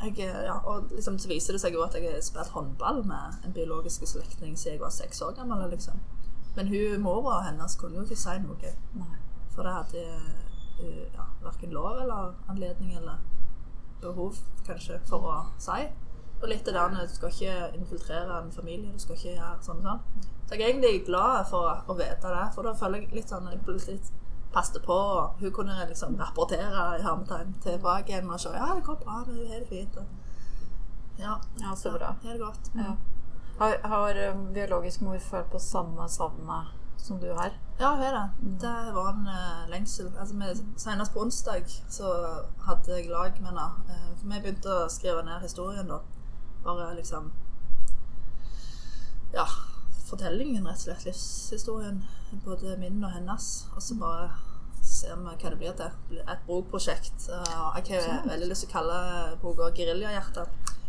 jeg, eh, ja, og liksom så viser det seg jo at jeg har spilt håndball med en biologisk slektning siden jeg var seks år gammel. liksom. Men hun, mora hennes kunne jo ikke si noe. Nei. For det hadde uh, ja, verken lov eller anledning eller behov kanskje for å si. Og litt det der, du skal ikke infiltrere en familie, du skal ikke gjøre sånn og sånn. Så jeg er egentlig glad for å vite det, for da føler jeg litt sånn jeg litt passet på, og hun kunne liksom rapportere i hermetegn tilbake igjen og se ja, det går bra, men hun har det fint. Ja, Ja, så bra. har det godt. Ja. Har, har eh, biologisk mor følt på samme savnet som du har? Ja, hun har det. Det var en uh, lengsel. Altså, vi, senest på onsdag så hadde jeg lag med henne. Uh, for vi begynte å skrive ned historien, da. Bare liksom Ja, fortellingen, rett og slett. Livshistorien. Både min og hennes. Og så bare ser vi hva det blir til. Et bokprosjekt. Eh, Jeg har veldig lyst til å kalle boka 'Geriljahjerte'.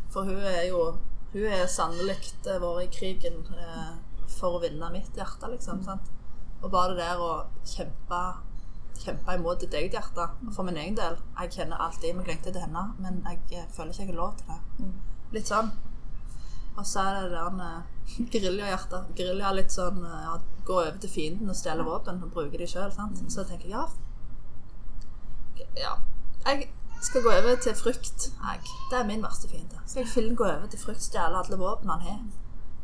For hun er jo Hun er sannelig eh, vært i krigen eh, for å vinne mitt hjerte, liksom. sant? Og bare det der å kjempe kjempe imot ditt eget hjerte. For min egen del. Jeg kjenner alltid meg lengter til henne, men jeg føler ikke jeg har lov til det. Litt sånn. Og så er det det der geriljahjertet. geriljahjerte. Gerilja er litt sånn eh, ja, gå over til fienden og stjele våpen og bruke de sjøl. Så tenker jeg ja, ja. Jeg skal gå over til frukt. Jeg. Det er min verste fiende. Skal jeg fillen gå over til frukt, stjele alle våpnene han har,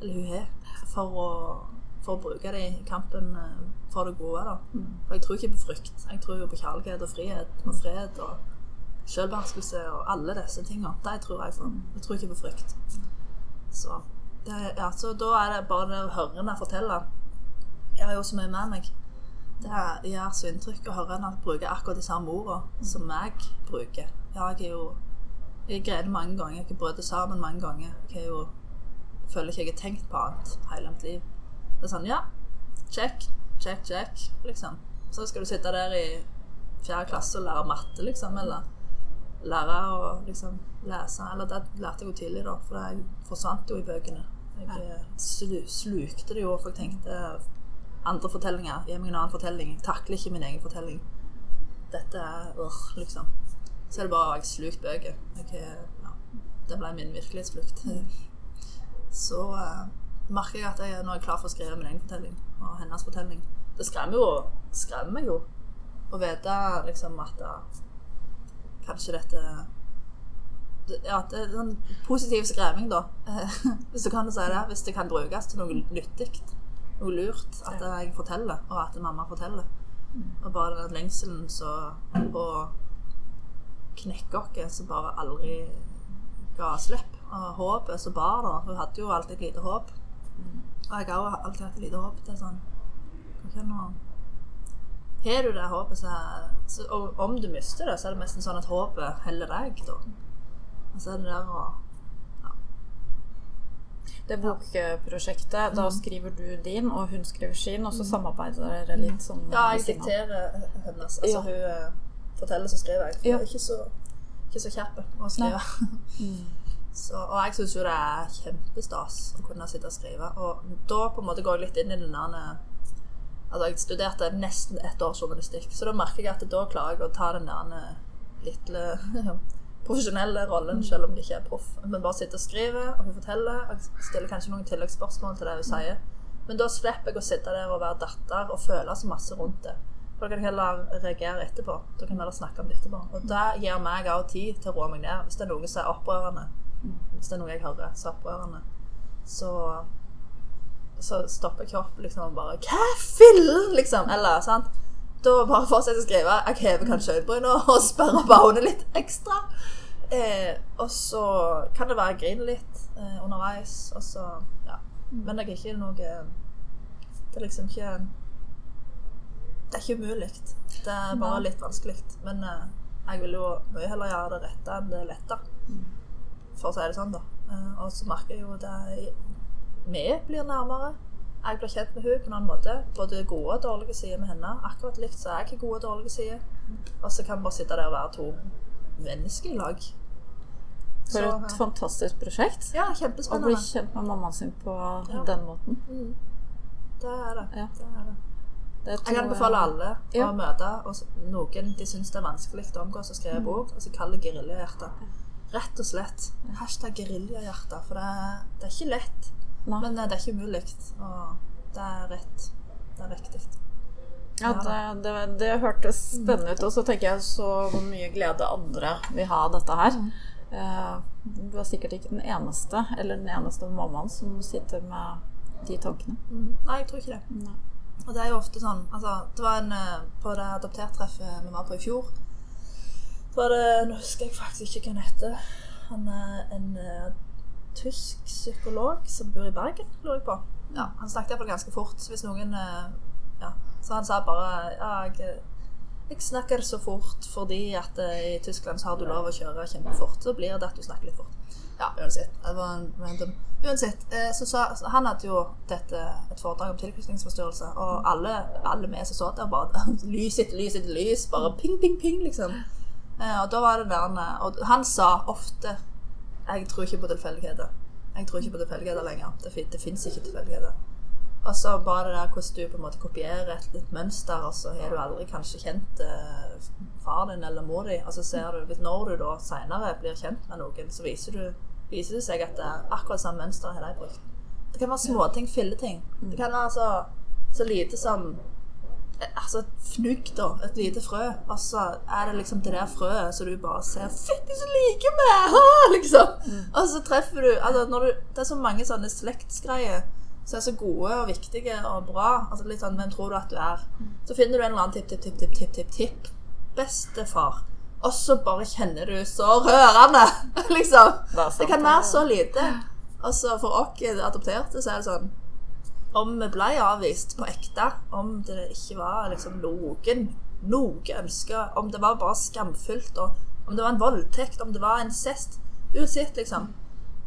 eller hun har, for å, for å bruke det i kampen eh, for det gode. da. For jeg tror ikke på frukt. Jeg tror på kjærlighet og frihet og fred og selvbeherskelse og alle disse tingene. De tror jeg på. Jeg tror ikke på frykt. Så, det, ja, så da er det bare det å høre henne fortelle. Jeg har jo så mye med meg. Det gjør så inntrykk å høre henne bruke akkurat de samme ordene som jeg bruker. Jeg er jo Jeg greide mange ganger. Jeg har brutt sammen mange ganger. Jeg jo føler ikke jeg har tenkt på annet hele mitt liv. Det er sånn, ja, check, check, check, liksom. Så skal du sitte der i fjerde klasse og lære matte, liksom, eller lære å liksom lese. Eller det lærte jeg jo tidlig, da, for jeg forsvant jo i bøkene. Jeg eh, slu, slukte det jo, for jeg tenkte andre fortellinger. Gi meg en annen fortelling. Jeg takler ikke min egen fortelling. Dette er øh, liksom. Så er det bare jeg slukt bøker. Ja, det ble min virkelighetsflukt. Så uh, merker jeg at jeg nå er klar for å skrive min egen fortelling og hennes fortelling. Det skremmer jo skremmer jo å vite liksom at eh, kanskje dette ja, det er en positiv skreving, da. Hvis du kan si det. Hvis det kan brukes til noe nyttig. noe lurt at jeg forteller, og at mamma forteller. Og bare den lengselen så Og knekke oss som bare aldri ga slipp. Og håpet som bar da. Hun hadde jo alltid et lite håp. Og jeg har jo alltid hatt et lite håp. Det er sånn Kan ikke nå Har du det håpet, så, Og om du mister det, så er det nesten sånn at håpet heller deg, da. Og så er det der å Det bokprosjektet, da skriver du din, og hun skriver sin, og så samarbeider dere litt sånn Ja, jeg dikterer hennes. Altså Ja. hun eh, forteller, så skriver jeg. For Ja. jeg er ikke så, ikke så kjapp å skrive. Så, og jeg syns jo det er kjempestas å kunne sitte og skrive. Og da på en måte går jeg litt inn i den der Altså, jeg studerte nesten ett år journalistikk, så da merker jeg at da klarer jeg å ta den der lille profesjonelle rollen, selv om jeg ikke er proff. Men bare sitte og skrive, og hun forteller. Og stille stiller kanskje noen tilleggsspørsmål til det hun sier. Men da slipper jeg å sitte der og være datter og føle så masse rundt det. For da kan jeg heller reagere etterpå. Da kan jeg heller snakke om det etterpå. Og det gir meg òg tid til å roe meg ned. Hvis det er noe som er opprørende, hvis det er noe jeg hører som er opprørende, så så stopper kroppen liksom og bare Hva fillen? liksom. Eller sant. Da bare fortsetter å skrive. Jeg hever kanskje øyenbrynene og sperrer øynene litt ekstra. Eh, og så kan det være jeg griner litt eh, underveis. Og så, ja. Men jeg er ikke noe Det er liksom ikke Det er ikke umulig. Det er bare litt vanskelig. Men eh, jeg vil jo mye heller gjøre det rette enn det lette. For å si det sånn, da. Eh, og så merker jeg jo det Vi blir nærmere. Jeg blir kjent med henne på en annen måte. Både gode og dårlige sider med henne. Akkurat likt så er jeg ikke gode og dårlige sider. Og så kan vi bare sitte der og være to mennesker i lag. For Så, et fantastisk prosjekt. ja, kjempespennende. Å bli kjent med mammaen sin på Ja. den måten. Mm. Det er det. Ja. det, er det. Jeg kan anbefale alle Ja. å møte og noen de syns det er vanskelig å omgås og skrive bok, og så kaller det geriljahjerte. Rett og slett. Hashtag geriljahjerte. For det er, det er ikke lett, Nei. men eh, det er ikke umulig. Og det er rett. Det er riktig. Ja, det, det, det hørtes spennende ut. Og så tenker jeg så mye glede andre vil ha av dette her. Eh, Du er sikkert ikke den eneste, eller den eneste mammaen som sitter med de tankene. Mm. Nei, jeg tror ikke det. Nei. Og det er jo ofte sånn altså, Det var en eh, på det adoptertreffet vi var på i fjor. Så var det Nå husker jeg faktisk ikke hva han heter. Han er en tysk psykolog som bor i Bergen, lurer jeg på. Ja, Han snakket iallfall ganske fort. Hvis noen eh, Ja. Så han sa bare Ja, jeg, jeg snakker så fort fordi at eh, i Tyskland så har du lov å kjøre kjempefort. Så blir det at du snakker litt fort. Ja, uansett. Det var en random Uansett, eh, så sa så Han hadde jo dette, et foredrag om tilknytningsforstyrrelse, og alle, alle vi som så der, bare lys etter lys etter lys, bare ping, ping, ping, liksom. Og da var det der Og han sa ofte Jeg tror ikke på tilfeldigheter. Jeg tror ikke på tilfeldigheter lenger. Det, det fins ikke tilfeldigheter. Og så bare det der hvordan du på en måte kopierer et litt mønster, og så har du aldri kanskje kjent eh, far din eller mor di. Og så ser du, når du da seinere blir kjent med noen, så viser, du, viser det seg at det er akkurat samme mønster har de brukt. Det kan være småting, filleting. Det kan være så, så lite som Altså et fnugg, da. Et lite frø. Og så er det liksom det der frøet så du bare ser 'Fytti, så like vi er!' liksom. Og så treffer du altså når du Det er så mange sånne slektsgreier som er så gode og viktige og bra. Altså litt sånn 'Hvem tror du at du er?' Så finner du en eller annen tipp, tipp, tipp, tipp, tipp, tipp. Bestefar. Og så bare kjenner du så rørende, liksom. Det sant, Det kan være så lite. Altså For oss adopterte så er det sånn Om vi ble avvist på ekte, om det ikke var liksom noen noe ønske, om det var bare skamfullt, og om det var en voldtekt, om det var incest Uansett, liksom.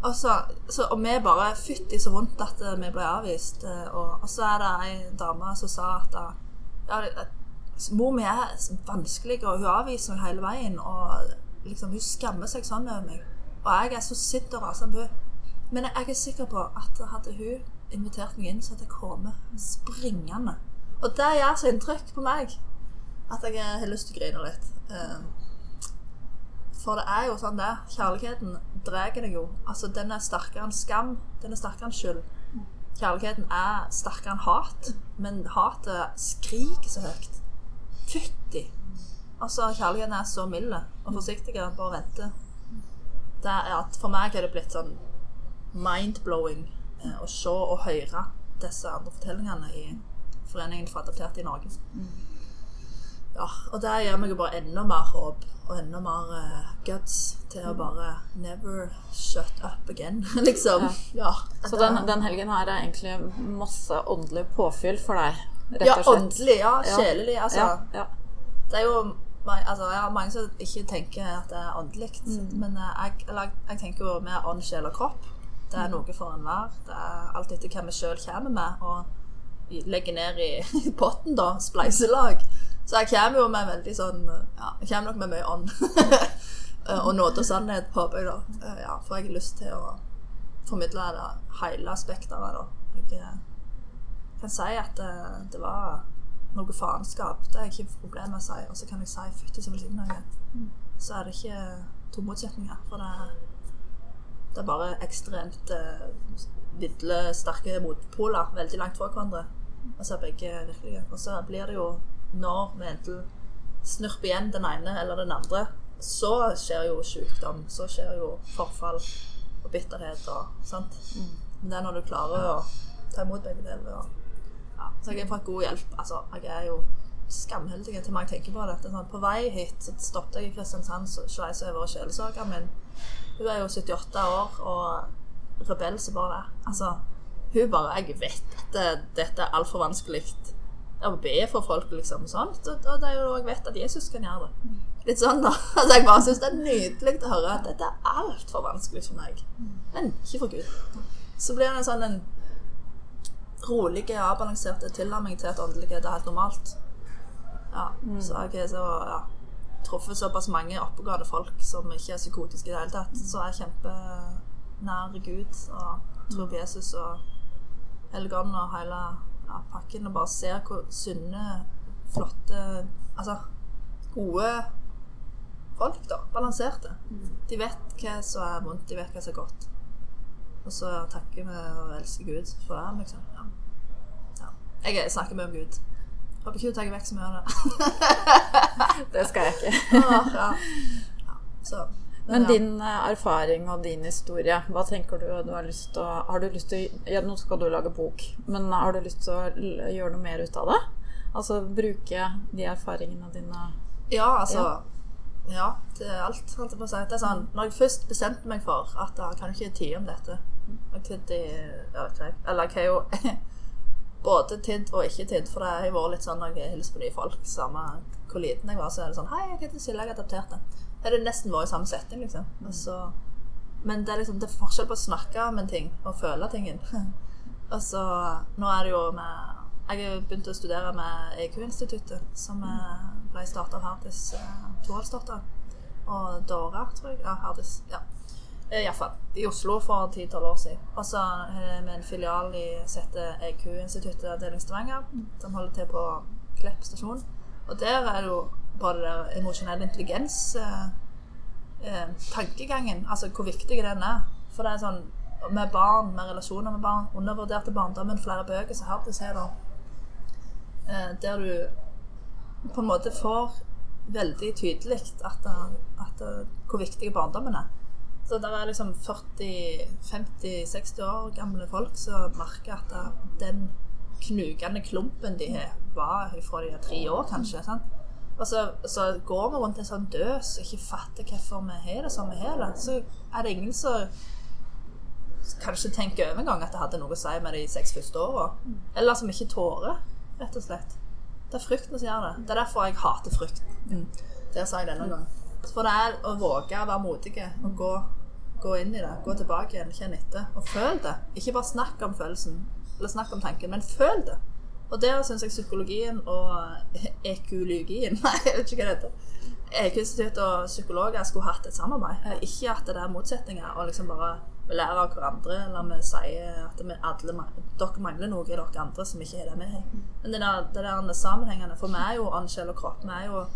Og så, så, og vi bare Fytti så vondt at eh, vi ble avvist. eh, Og, og så er det ei dame som sa at eh, ja, mor mi er vanskelig, og hun avviser meg hele veien. Og liksom, hun skammer seg sånn over meg. Og jeg er så sint og rasende på henne. Men jeg er sikker på at hadde hun invitert meg inn, så hadde jeg kommet springende. Og det gjør så inntrykk på meg at jeg har lyst til å grine litt. Eh, For det er jo sånn det. Kjærligheten drar deg jo. Altså, den er sterkere enn skam. Den er sterkere enn skyld. Kjærligheten er sterkere enn hat, men hatet skriker så høyt. Fytti! Altså, kjærligheten er så mild og forsiktig. Bare vente. Det er at For meg er det blitt sånn mind-blowing å se og høre disse andre fortellingene i Foreningen for adopterte i Norge. Ja, og det gir meg jo bare enda mer håp og enda mer uh, guts til å bare never shut up again, liksom. Ja. Så den, den helgen her er egentlig masse åndelig påfyll for deg, rett ja, og slett? åndelig. Ja, Ja. sjelelig. Altså, Ja, ja. det er jo altså, jeg mange som ikke tenker at det er åndelig, Mm. men eh, jeg, eller, jeg tenker jo mer ånd, sjel og kropp. Det Mm. er noe for enhver. Det er alt etter hva vi sjøl kommer med, og legger ned i potten, da. Spleiselag. Så jeg kommer jo med veldig sånn Ja, jeg kommer nok med mye ånd. Eh, og nåde og sannhet, håper jeg, da. Eh, Ja, for jeg har lyst til å formidle det hele spekteret, da. Jeg eh, kan si at det, det var noe faenskap. Det er ikke et problem å si. Og så kan jeg si 'fytti som velsigna jeg er'. Så er det ikke to motsetninger. For det er, det er bare ekstremt eh, vidle, sterke motpoler veldig langt fra hverandre. Og så er begge virkelige. Og så blir det jo når vi enten snurper igjen den ene eller den andre, så skjer jo sykdom. Så skjer jo forfall og bitterhet og sant. Men det er når du klarer å ta imot begge deler. Ja. Så jeg har fått god hjelp. Altså, jeg er jo skamheldig til meg tenker på det. det er sånn, på vei hit stoppet jeg i Kristiansand, sveis over sjelesørgeren min. Hun er jo 78 år og rebell som bare det. Altså, hun bare Jeg vet at dette er altfor vanskelig å be for folk, liksom. Sånt. Og, og det er jo jeg vet at Jesus kan gjøre det. Litt sånn, da. Altså, jeg bare syns det er nydelig å høre at dette er altfor vanskelig for meg. Men ikke for Gud. Så blir det en sånn en rolig, avbalansert tilnærming til at åndelighet er helt normalt. Ja, Så jeg har så ja, truffet såpass mange oppegående folk som ikke er psykotiske i det hele tatt, så er jeg kjempenær Gud og tror på Jesus og Helligånden og hele ja, pakken, og bare ser hvor sunne, flotte Altså gode folk, da. Balanserte. De vet hva som er vondt, de vet hva som er godt. Og så takker vi og elsker Gud for det, liksom. Ja. Ja. Jeg snakker mye om Gud. Håper ikke du tar vekk så mye av det. Det skal jeg ikke. Åh, ja. Ja, så, Men ja. din eh, erfaring og din historie, hva tenker du du har lyst til å Har du lyst til å Nå skal du lage bok, men har du lyst til å gjøre noe mer ut av det? Altså bruke de erfaringene dine Ja, altså Ja, til alt, holdt jeg på å si. Det er sånn, når jeg først bestemte meg for at jeg kan ikke tie om dette jeg. Eller jeg har jo både tidd og ikke tidd, for det har vært litt sånn når jeg hilser på nye folk, samme hvor liten jeg var, så er det sånn Hei, jeg heter Silje, jeg er adoptert. Det har nesten vært i samme setting, liksom. Og så, men det er liksom det er forskjell på å snakke om en ting og føle tingen. og så Nå er det jo med Jeg har begynt å studere med EQ-instituttet, som eh, ble starta av Hardis eh, Thoraldsdotter. Og Dora, tror jeg. Ja, Hardis. Ja. Eh, Iallfall. I Oslo for 10-12 år siden. Altså med en filial i sette EQ-instituttet avdeling Stavanger, som holder til på Klepp stasjon. Og der er det jo det der emosjonell intelligens eh, eh, tankegangen, altså hvor viktig den er. For det er sånn med barn, med relasjoner med barn, undervurderte barndommen, flere bøker som Hardis har, da. Eh, der du på en måte får veldig tydelig at, at, hvor viktig barndommen er. Så det er liksom 40-50-60 år gamle folk som merker at den knugende klumpen de har, var fra de er tre år, kanskje. sant? Og så, så går vi rundt en sånn døs og ikke fatter hvorfor vi har det som vi har det. Så er det ingen som kanskje tenker over en gang at det hadde noe å si med de seks første åra. Eller som ikke tårer, rett og slett. Det er frykten som gjør det. Det er derfor jeg hater frykt. Det sa jeg denne gangen. For det er å våge å være modige og gå, gå inn i det. Gå tilbake igjen, kjenn etter. Og føl det. Ikke bare snakk om følelsen, eller snakk om tanken, men føl det. Og der syns jeg psykologien og ekologien Nei, jeg vet ikke hva det heter. EQ-institutt og psykologer skulle hatt et samarbeid. Ikke at det er motsetninger og liksom bare vi lærer av hverandre, eller vi sier at vi alle, dere mangler noe i dere andre som ikke er det vi har. Men det der, det der sammenhengende, for vi er jo ånd, sjel og kropp. Vi er jo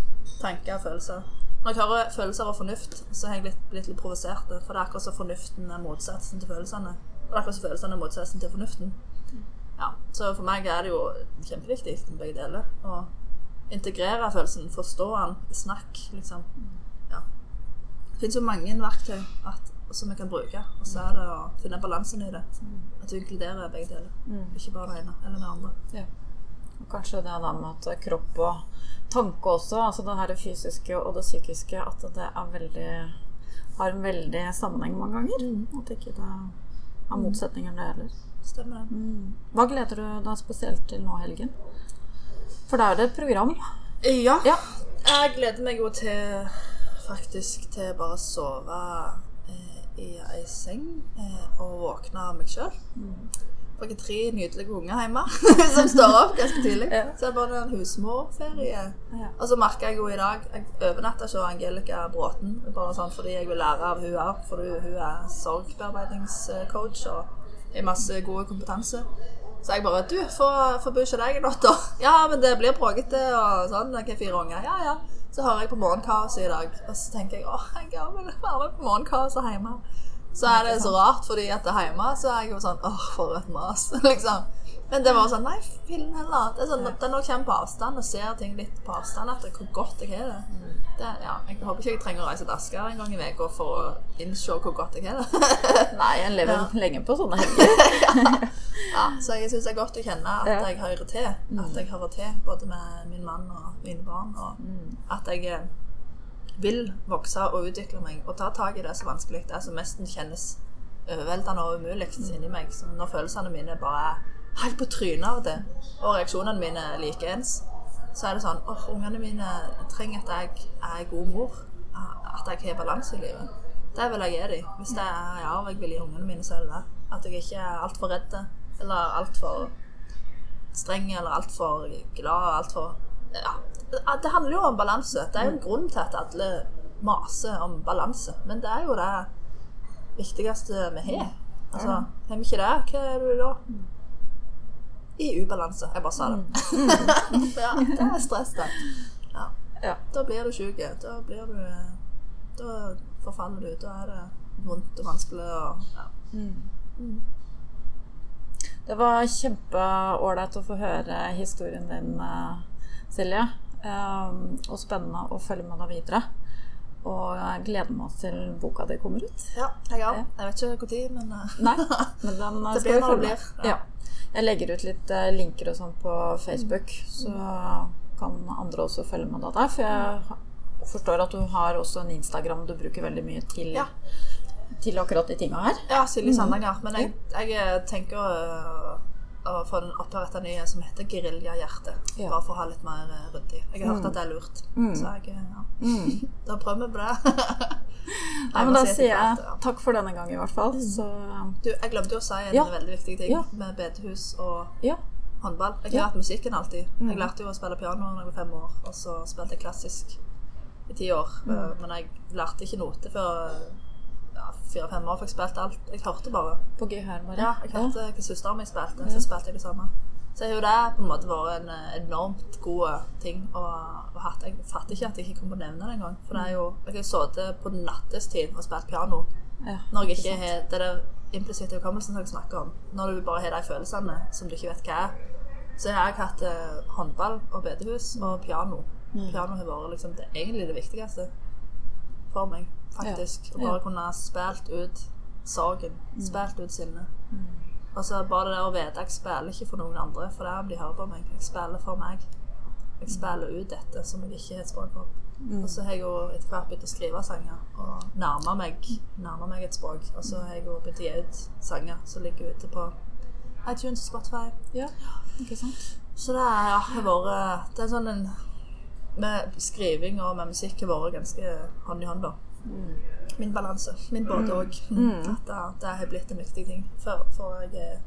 tanker og følelser. Når jeg hører følelser og fornuft, så har jeg blitt, blitt litt provosert. For det er akkurat som fornuften er motsatsen til følelsene. Og det er akkurat som følelsene er motsatsen til fornuften. Ja, så for meg er det jo kjempeviktig med begge deler. Å integrere følelsen, forstå den, snakk, liksom. Ja. Det finnes jo mange verktøy at, som vi kan bruke, og så er det å finne balansen i det. At du inkluderer begge deler. Ikke bare det ene eller det andre. Ja. Og kanskje det da med at kropp og tanke også, altså det her fysiske og det psykiske, at det er veldig har en veldig sammenheng mange ganger. At ikke det er motsetninger det heller. Stemmer det. Hva gleder du deg spesielt til nå, helgen? For da er det et program. Ja. Ja. Jeg gleder meg jo til faktisk til bare å sove eh, i ei seng eh, og våkne av meg sjøl. For har tre nydelige unger hjemme som står opp ganske tidlig. Ja. Så det bare en husmorferie. Ja. Og så merker jeg jo i dag Jeg overnatta hos Angelica Bråten bare sånn fordi jeg vil lære av hun òg. For hun, er sorgbearbeidingscoach og har masse god kompetanse. Så jeg bare Du, får få bo hos deg i natt, da. Ja, men det blir bråkete og sånn. Jeg har fire unger. Ja, ja. Så hører jeg på Morgenkaoset i dag, og så tenker jeg åh, jeg vil være med på Morgenkaoset hjemme. Så er det så rart, fordi at hjemme, så er jeg jo sånn åh, for et mas, liksom. Men det var sånn Nei, film heller. Det er sånn, når jeg kommer på avstand og ser ting litt på avstand, at det, hvor godt jeg har det. det ja, jeg håper ikke jeg trenger å reise til Asker en gang i uka for å innse hvor godt jeg har det. Nei, en lever lenge på sånne helger. ja, så jeg syns det er godt å kjenne at Ja. jeg hører til. At jeg hører til både med min mann og mine barn. Og at jeg eh, vil vokse og utvikle meg og ta tak i det som er vanskelig det som nesten kjennes overveldende og umulig inni meg. Så når følelsene mine bare er helt på trynet av det, og reaksjonene mine er likeens, så er det sånn åh, ungene mine trenger at jeg er god mor. At jeg har balanse i livet. Det vil jeg gi dem. Hvis det er en arv jeg vil gi ungene mine, så er det det. At jeg ikke er altfor redd eller altfor streng eller altfor glad. Alt for, ja. Det handler jo om balanse. Det er jo en grunn til at alle maser om balanse. Men det er jo det viktigste vi har. Altså, Har vi ikke det, hva er du da? I ubalanse. Jeg bare sa det. ja, det er stress, det. Ja. Ja. Da blir du sjuk. Da blir du Da forfaller du. Da er det vondt og vanskelig og ja. Det var kjempeålreit å få høre historien din, eh, Silje. Um, og spennende å følge med deg videre. Og jeg gleder meg til boka di kommer ut. ja jeg òg. Jeg vet ikke når, men eh, Nei, men den eh, Det skal vi følge. blir, ja. Ja. Jeg legger ut litt eh, linker og sånn på Facebook, så kan andre også følge med deg der. For jeg forstår at du har også en Instagram du bruker veldig mye til, Ja. til akkurat de tinga her. Ja, Silje Sandanger. Men jeg, jeg eh, tenker å, få den oppretta nye som heter Geriljahjerte. Ja. Bare for å ha litt mer eh, ryddig. Jeg har hørt at det er lurt. Så jeg, ja. ja. da prøver vi på det. Nei, men da sier jeg takk for denne gang, i hvert fall. Så Du, jeg glemte jo å si en Ja. veldig viktig ting Ja. med bedehus og ja. håndball. Jeg har hatt musikken alltid. Jeg lærte jo å spille piano da jeg var fem år, og så spilte jeg klassisk i ti år. Mm. Men jeg lærte ikke noter før fire-fem år, for jeg spilte alt. Jeg hørte bare. På gehør, bare. Ja, jeg hørte hva søsteren min spilte, så spilte jeg det samme. Så har jo det på en måte vært en eh, enormt god ting å ha hatt. Jeg fatter ikke at jeg ikke kom på å nevne det engang. For det er jo Jeg har sittet på nattestid og spilt piano Ja, når jeg ikke har det der implisitte hukommelsen som jeg snakker om. Når du bare har de følelsene som du ikke vet hva er. Så har jeg hatt eh, håndball og bedehus og piano. Piano har vært liksom det, egentlig det viktigste for meg, faktisk. Ja. Og bare kunne spilt ut sorgen. Spilt ut sinnet. Og så bare det der å vite jeg spiller ikke for noen andre, for det er om de hører på meg. Jeg spiller for meg. Jeg spiller ut dette som jeg ikke har et språk for. Og så har jeg jo etter hvert begynt å skrive sanger og nærme meg, nærme meg et språk. Og så har jeg jo begynt å gi ut sanger som ligger ute på iTunes og Spotify. ja. Ikke sant? Så det er, ja, har vært Det er sånn en Med skriving og med musikk har vært ganske hånd i hånd, da. Min balanse. Min både òg. At det, har blitt en viktig ting. For, for jeg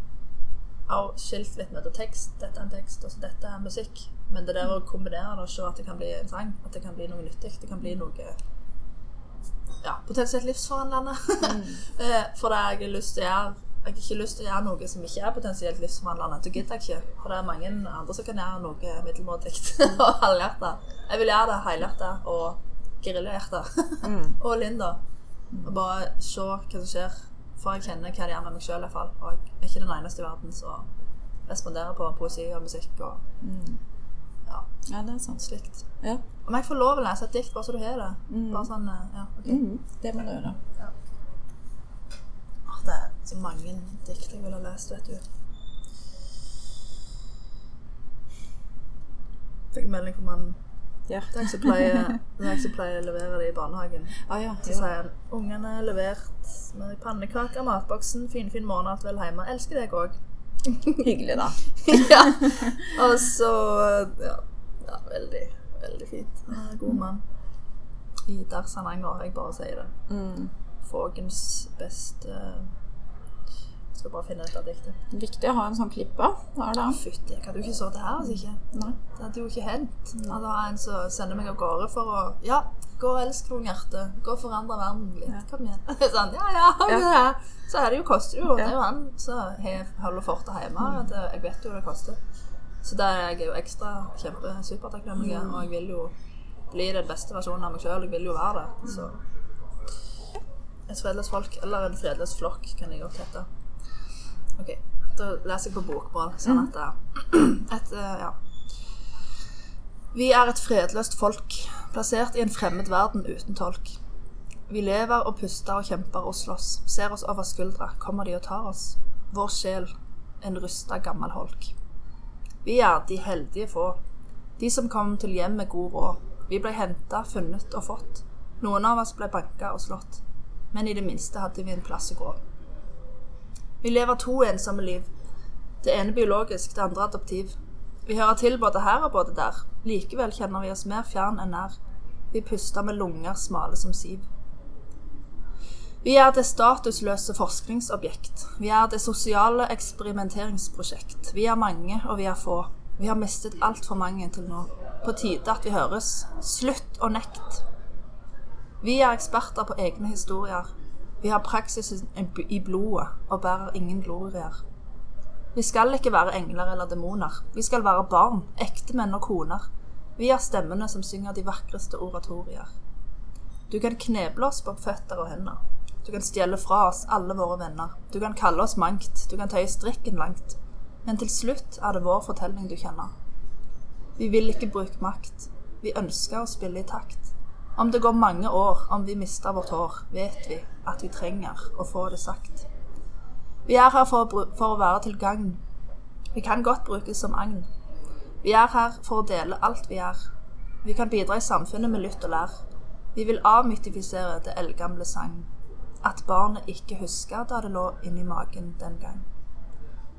har skilt litt mellom tekst. Dette er en tekst, og dette er musikk. Men det der å kombinere det og se at det kan bli en sang, at det kan bli noe nyttig, det kan bli noe ja, potensielt livsforvandlende. Mm. for det har jeg lyst til å gjøre jeg har ikke lyst til å gjøre noe som ikke er potensielt livsforvandlende. Det gidder jeg ikke. For det er mange andre som kan gjøre noe middelmådig og halvhjerta. Jeg vil gjøre det helhjerta og geriljahjerta. og Linda. Og bare se hva som skjer. For jeg kjenner hva det gjør med meg sjøl, iallfall. Og jeg er ikke den eneste i verden som responderer på poesi og musikk. Og ja, Ja, det er sant. slikt. Ja. Om jeg får lov å lese et dikt, bare så du har det? Bare sånn, eh, ja, okay. Mhm, det må du gjøre. Åh, Det er så mange dikt jeg ville ha lest, vet du. Fikk melding fra mannen. Ja. Det er jeg som pleier, er å levere det i barnehagen. Ah, ja. Så sier han ungene er levert med pannekaker, matboksen, finfin måned, alt vel hjemme. Elsker deg òg. Hyggelig, da. ja. Og så ja, ja, veldig, veldig fint. God mann. I Darsananger, jeg bare sier det. Mm. Fågens beste skal bare finne dette diktet. Viktig å ha en sånn klippe. Hva er det? Fytti, jeg hadde jo ikke sittet her hvis ikke. Nei. Det hadde jo ikke hendt. At det var en som sender meg av gårde for å Ja, gå og elsk noen hjerte. Gå og forandre verden litt. Kom igjen. sånn, ja, ja, ja, ja. Så er det jo, koster jo. Det er jo han som holder fortet hjemme. At jeg vet jo det koster. Så der er jeg jo ekstra kjempe mm. Og jeg vil jo bli den beste versjonen av meg sjøl. Jeg vil jo være det. Så et fredløst folk, eller en fredløs flokk, kan jeg godt hete. Ok, da leser jeg på bokmål, sånn at det et, eh, ja. Vi er et fredløst folk, plassert i en fremmed verden uten tolk. Vi lever og puster og kjemper og slåss, ser oss over skuldra, kommer de og tar oss. Vår sjel, en rusta gammel holk. Vi er de heldige få, de som kom til hjem med god råd. Vi ble henta, funnet og fått. Noen av oss ble banka og slått, men i det minste hadde vi en plass å gå. Vi lever to ensomme liv. Det ene biologisk, det andre adoptiv. Vi hører til både her og både der. Likevel kjenner vi oss mer fjern enn nær. Vi puster med lunger smale som siv. Vi er det statusløse forskningsobjekt. Vi er det sosiale eksperimenteringsprosjekt. Vi er mange, og vi er få. Vi har mistet altfor mange til nå. På tide at vi høres. Slutt å nekt. Vi er eksperter på egne historier. Vi har praksis i blodet og bærer ingen glorier. Vi skal ikke være engler eller demoner. Vi skal være barn, ektemenn og koner. Vi er stemmene som synger de vakreste oratorier. Du kan kneble oss på føtter og hender. Du kan stjele fra oss alle våre venner. Du kan kalle oss mangt. Du kan tøye strikken langt. Men til slutt er det vår fortelling du kjenner. Vi vil ikke bruke makt. Vi ønsker å spille i takt. Om det går mange år, om vi mister vårt hår, vet vi at vi trenger å få det sagt. Vi er her for å, for å være til gagn. Vi kan godt brukes som agn. Vi er her for å dele alt vi er. Vi kan bidra i samfunnet med lytt og lær. Vi vil avmytifisere det eldgamle sang. At barnet ikke husker da det lå inni magen den gang.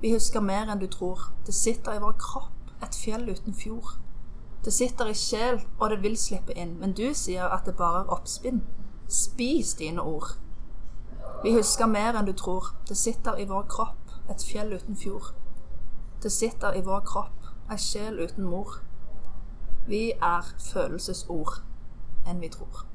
Vi husker mer enn du tror. Det sitter i vår kropp, et fjell uten fjord. Det sitter i sjel, og det vil slippe inn, men du sier at det bare er oppspinn. Spis dine ord. Vi husker mer enn du tror. Det sitter i vår kropp, et fjell uten fjord. Det sitter i vår kropp, ei sjel uten mor. Vi er følelsesord enn vi tror.